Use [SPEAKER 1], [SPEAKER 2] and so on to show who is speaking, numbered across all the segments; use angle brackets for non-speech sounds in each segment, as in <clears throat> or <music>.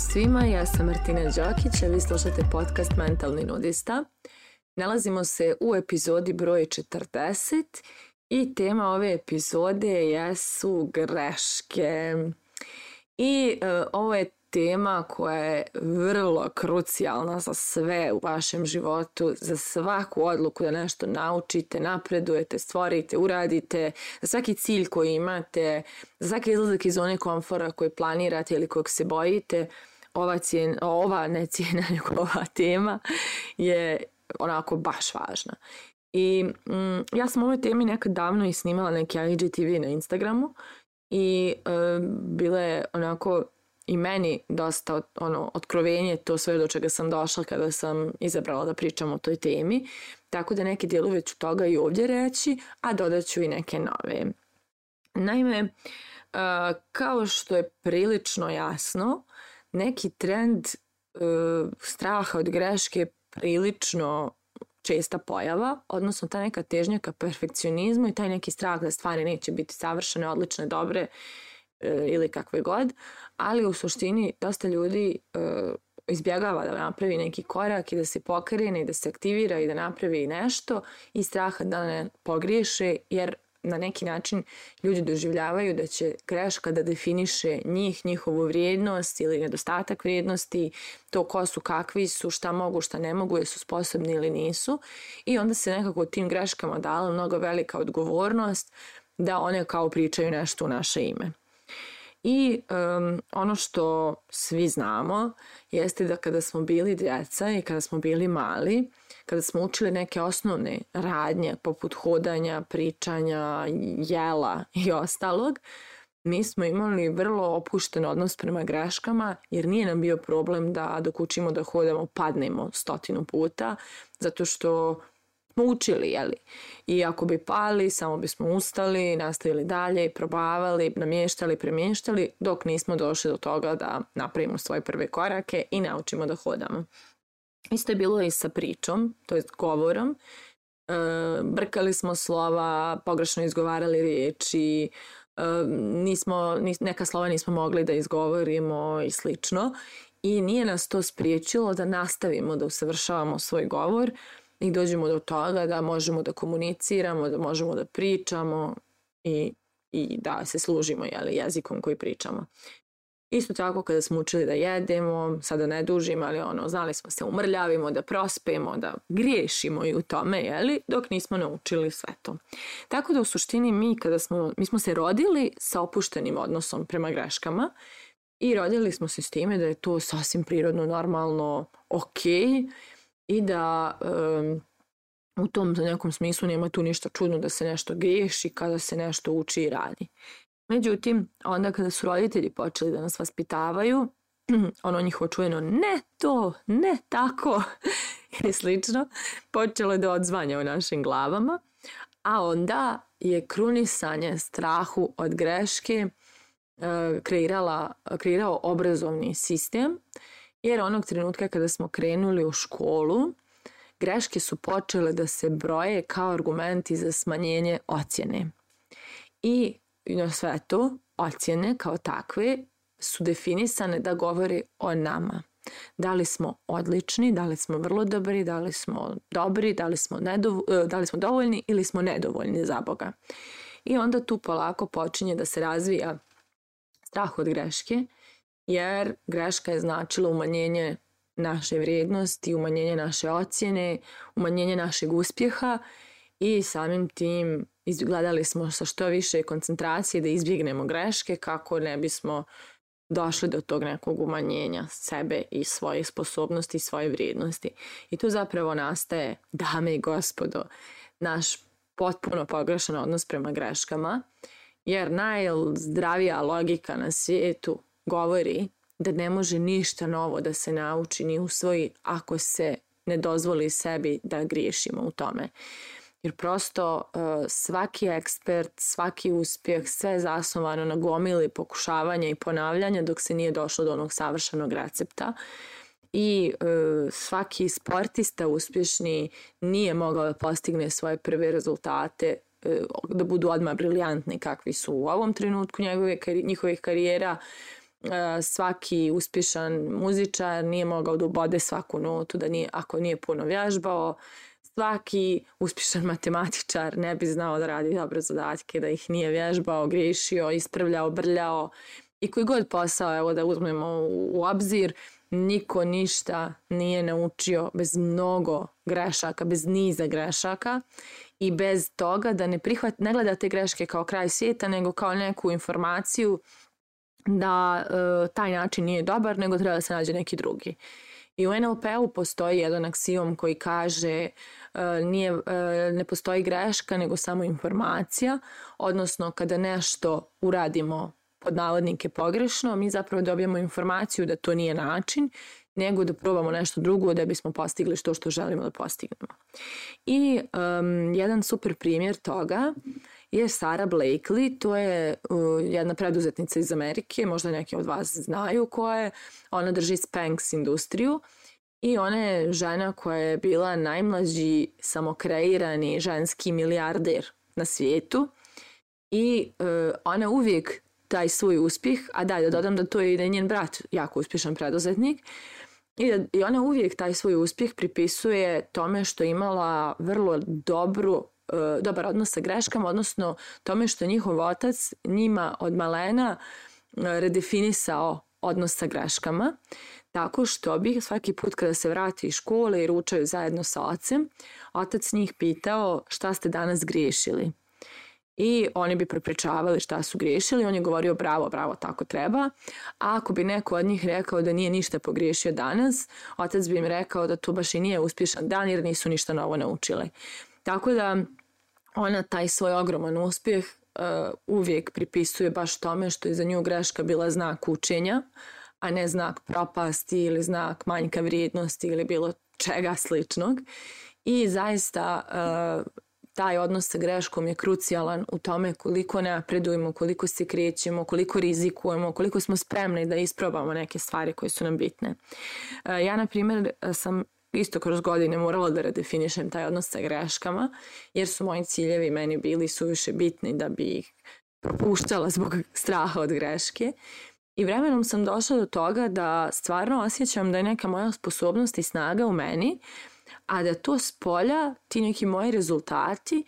[SPEAKER 1] svima, ja sam Martina Đokić, a vi slušate podcast Mentalni nudista. Nalazimo se u epizodi broj 40 i tema ove epizode jesu greške. I e, ovo je tema koja je vrlo krucijalna za sve u vašem životu, za svaku odluku da nešto naučite, napredujete, stvorite, uradite, za svaki cilj koji imate, za svaki izlazak iz one komfora koji planirate ili kojeg se bojite, ova, cijena, ova ne cijena, <laughs> nego ova tema je onako baš važna. I mm, ja sam ovoj temi nekad davno i snimala neki IGTV na Instagramu i e, bila onako i meni dosta ono, otkrovenje to sve do čega sam došla kada sam izabrala da pričam o toj temi. Tako da neke dijelove ću toga i ovdje reći, a dodaću i neke nove. Naime, e, kao što je prilično jasno, neki trend e, straha od greške je prilično česta pojava, odnosno ta neka težnja ka perfekcionizmu i taj neki strah da stvari neće biti savršene, odlične, dobre Eh, ili kakve god, ali u suštini dosta ljudi eh, izbjegava da napravi neki korak i da se pokrene i da se aktivira i da napravi nešto i straha da ne pogriješe jer na neki način ljudi doživljavaju da će greška da definiše njih, njihovu vrijednost ili nedostatak vrijednosti, to ko su, kakvi su, šta mogu, šta ne mogu, jesu sposobni ili nisu i onda se nekako tim greškama dala mnogo velika odgovornost da one kao pričaju nešto u naše ime. I um, ono što svi znamo jeste da kada smo bili djeca i kada smo bili mali, kada smo učili neke osnovne radnje poput hodanja, pričanja, jela i ostalog, mi smo imali vrlo opušten odnos prema greškama jer nije nam bio problem da dok učimo da hodamo padnemo stotinu puta zato što smo učili, jeli. I ako bi pali, samo bismo ustali, nastavili dalje, probavali, namještali, premještali, dok nismo došli do toga da napravimo svoje prve korake i naučimo da hodamo. Isto je bilo i sa pričom, to je govorom. E, brkali smo slova, pogrešno izgovarali riječi, e, nismo, nis, neka slova nismo mogli da izgovorimo i slično. I nije nas to spriječilo da nastavimo da usavršavamo svoj govor, i dođemo do toga da možemo da komuniciramo, da možemo da pričamo i, i da se služimo jeli, jezikom koji pričamo. Isto tako kada smo učili da jedemo, sada ne dužim, ali ono, znali smo se umrljavimo, da prospemo, da griješimo i u tome, jeli, dok nismo naučili sve to. Tako da u suštini mi kada smo, mi smo se rodili sa opuštenim odnosom prema greškama i rodili smo se s time da je to sasvim prirodno, normalno, okej, okay, i da um, u tom nekom smislu nema tu ništa čudno da se nešto griješi kada se nešto uči i radi. Međutim, onda kada su roditelji počeli da nas vaspitavaju, <clears throat> ono njihovo čujeno ne to, ne tako <laughs> i slično, počelo je da odzvanja u našim glavama, a onda je krunisanje strahu od greške kreirala, kreirao obrazovni sistem Jer onog trenutka kada smo krenuli u školu, greške su počele da se broje kao argumenti za smanjenje ocjene. I na sve to, ocjene kao takve su definisane da govori o nama. Da li smo odlični, da li smo vrlo dobri, da li smo dobri, da li smo, nedovo, e, da li smo dovoljni ili smo nedovoljni za Boga. I onda tu polako počinje da se razvija strah od greške jer greška je značila umanjenje naše vrijednosti, umanjenje naše ocjene, umanjenje našeg uspjeha i samim tim izgledali smo sa što više koncentracije da izbjegnemo greške kako ne bismo došli do tog nekog umanjenja sebe i svoje sposobnosti i svoje vrijednosti. I tu zapravo nastaje, dame i gospodo, naš potpuno pogrešan odnos prema greškama, jer najzdravija logika na svijetu govori da ne može ništa novo da se nauči ni usvoji ako se ne dozvoli sebi da griješimo u tome. Jer prosto uh, svaki ekspert, svaki uspjeh, sve je zasnovano na gomili pokušavanja i ponavljanja dok se nije došlo do onog savršenog recepta. I uh, svaki sportista uspješni nije mogao da postigne svoje prve rezultate uh, da budu odmah briljantni kakvi su u ovom trenutku njegove, njihovih karijera E, svaki uspješan muzičar nije mogao da ubode svaku notu da nije, ako nije puno vježbao. Svaki uspješan matematičar ne bi znao da radi dobro zadatke, da ih nije vježbao, grešio, ispravljao, brljao. I koji god posao, evo da uzmemo u, u obzir, niko ništa nije naučio bez mnogo grešaka, bez niza grešaka i bez toga da ne, prihvat, ne gleda te greške kao kraj svijeta, nego kao neku informaciju da e, taj način nije dobar, nego treba da se nađe neki drugi. I u NLP-u postoji jedan aksiom koji kaže e, nije, e, ne postoji greška, nego samo informacija, odnosno kada nešto uradimo pod navodnike pogrešno, mi zapravo dobijamo informaciju da to nije način nego da probamo nešto drugo da bismo postigli što što želimo da postignemo. I um, jedan super primjer toga je Sara Blakely, to je uh, jedna preduzetnica iz Amerike, možda neki od vas znaju ko je, ona drži Spanx industriju i ona je žena koja je bila najmlađi samokreirani ženski milijarder na svijetu i uh, ona uvijek taj svoj uspjeh, a daj da dodam da to je i da je njen brat jako uspješan preduzetnik, i, da, i ona uvijek taj svoj uspjeh pripisuje tome što je imala vrlo dobru e, dobar odnos sa greškama, odnosno tome što njihov otac njima od malena e, redefinisao odnos sa greškama, tako što bi svaki put kada se vrati iz škole i ručaju zajedno sa ocem, otac njih pitao šta ste danas griješili i oni bi prepričavali šta su grešili, on je govorio bravo, bravo, tako treba. A ako bi neko od njih rekao da nije ništa pogrešio danas, otac bi im rekao da to baš i nije uspješan dan jer nisu ništa novo naučile. Tako da ona taj svoj ogroman uspjeh uh, uvijek pripisuje baš tome što je za nju greška bila znak učenja, a ne znak propasti ili znak manjka vrijednosti ili bilo čega sličnog. I zaista uh, taj odnos sa greškom je krucijalan u tome koliko napredujemo, koliko se krećemo, koliko rizikujemo, koliko smo spremni da isprobamo neke stvari koje su nam bitne. E, ja, na primjer, sam isto kroz godine morala da redefinišem taj odnos sa greškama, jer su moji ciljevi meni bili suviše bitni da bi ih propuštala zbog straha od greške. I vremenom sam došla do toga da stvarno osjećam da je neka moja sposobnost i snaga u meni uh, a da to spolja polja, ti neki moji rezultati,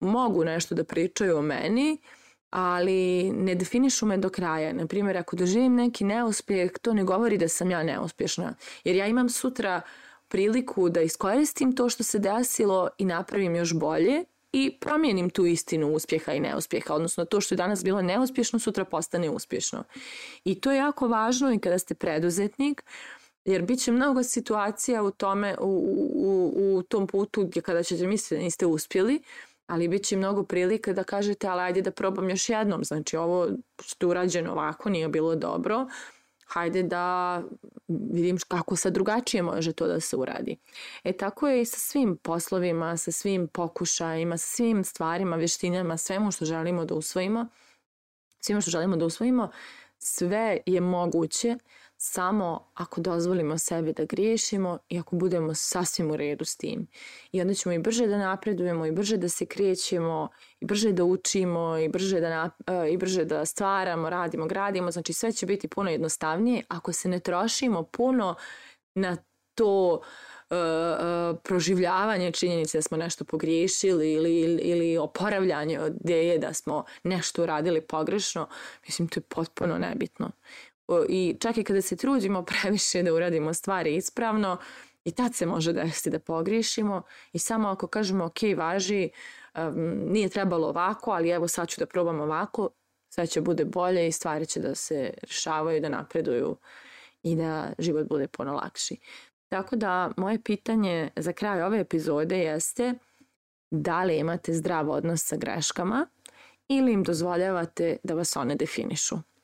[SPEAKER 1] mogu nešto da pričaju o meni, ali ne definišu me do kraja. Naprimjer, ako doživim neki neuspjeh, to ne govori da sam ja neuspješna. Jer ja imam sutra priliku da iskoristim to što se desilo i napravim još bolje i promijenim tu istinu uspjeha i neuspjeha, odnosno to što je danas bilo neuspješno, sutra postane uspješno. I to je jako važno i kada ste preduzetnik, uh, jer bit će mnogo situacija u tome, u, u, u tom putu gdje kada ćete misliti da niste uspjeli, ali bit će mnogo prilika da kažete, ali ajde da probam još jednom, znači ovo što je urađeno ovako nije bilo dobro, hajde da vidim kako sad drugačije može to da se uradi. E tako je i sa svim poslovima, sa svim pokušajima, sa svim stvarima, vještinama, svemu što želimo da usvojimo, svima što želimo da usvojimo, sve je moguće, samo ako dozvolimo sebi da griješimo i ako budemo sasvim u redu s tim. I onda ćemo i brže da napredujemo i brže da se krećemo i brže da učimo i brže da, na, e, i brže da stvaramo, radimo, gradimo. Znači sve će biti puno jednostavnije ako se ne trošimo puno na to e, e, proživljavanje činjenice da smo nešto pogriješili ili, ili, ili oporavljanje od ideje da smo nešto uradili pogrešno, mislim to je potpuno nebitno i čak i kada se trudimo <laughs> previše da uradimo stvari ispravno, i tad se može desiti da pogrišimo i samo ako kažemo ok, važi, nije trebalo ovako, ali evo sad ću da probam ovako, sve će bude bolje i stvari će da se rešavaju, da napreduju i da život bude puno lakši. Tako da moje pitanje za kraj ove epizode jeste da li imate zdrav odnos sa greškama ili im dozvoljavate da vas one definišu.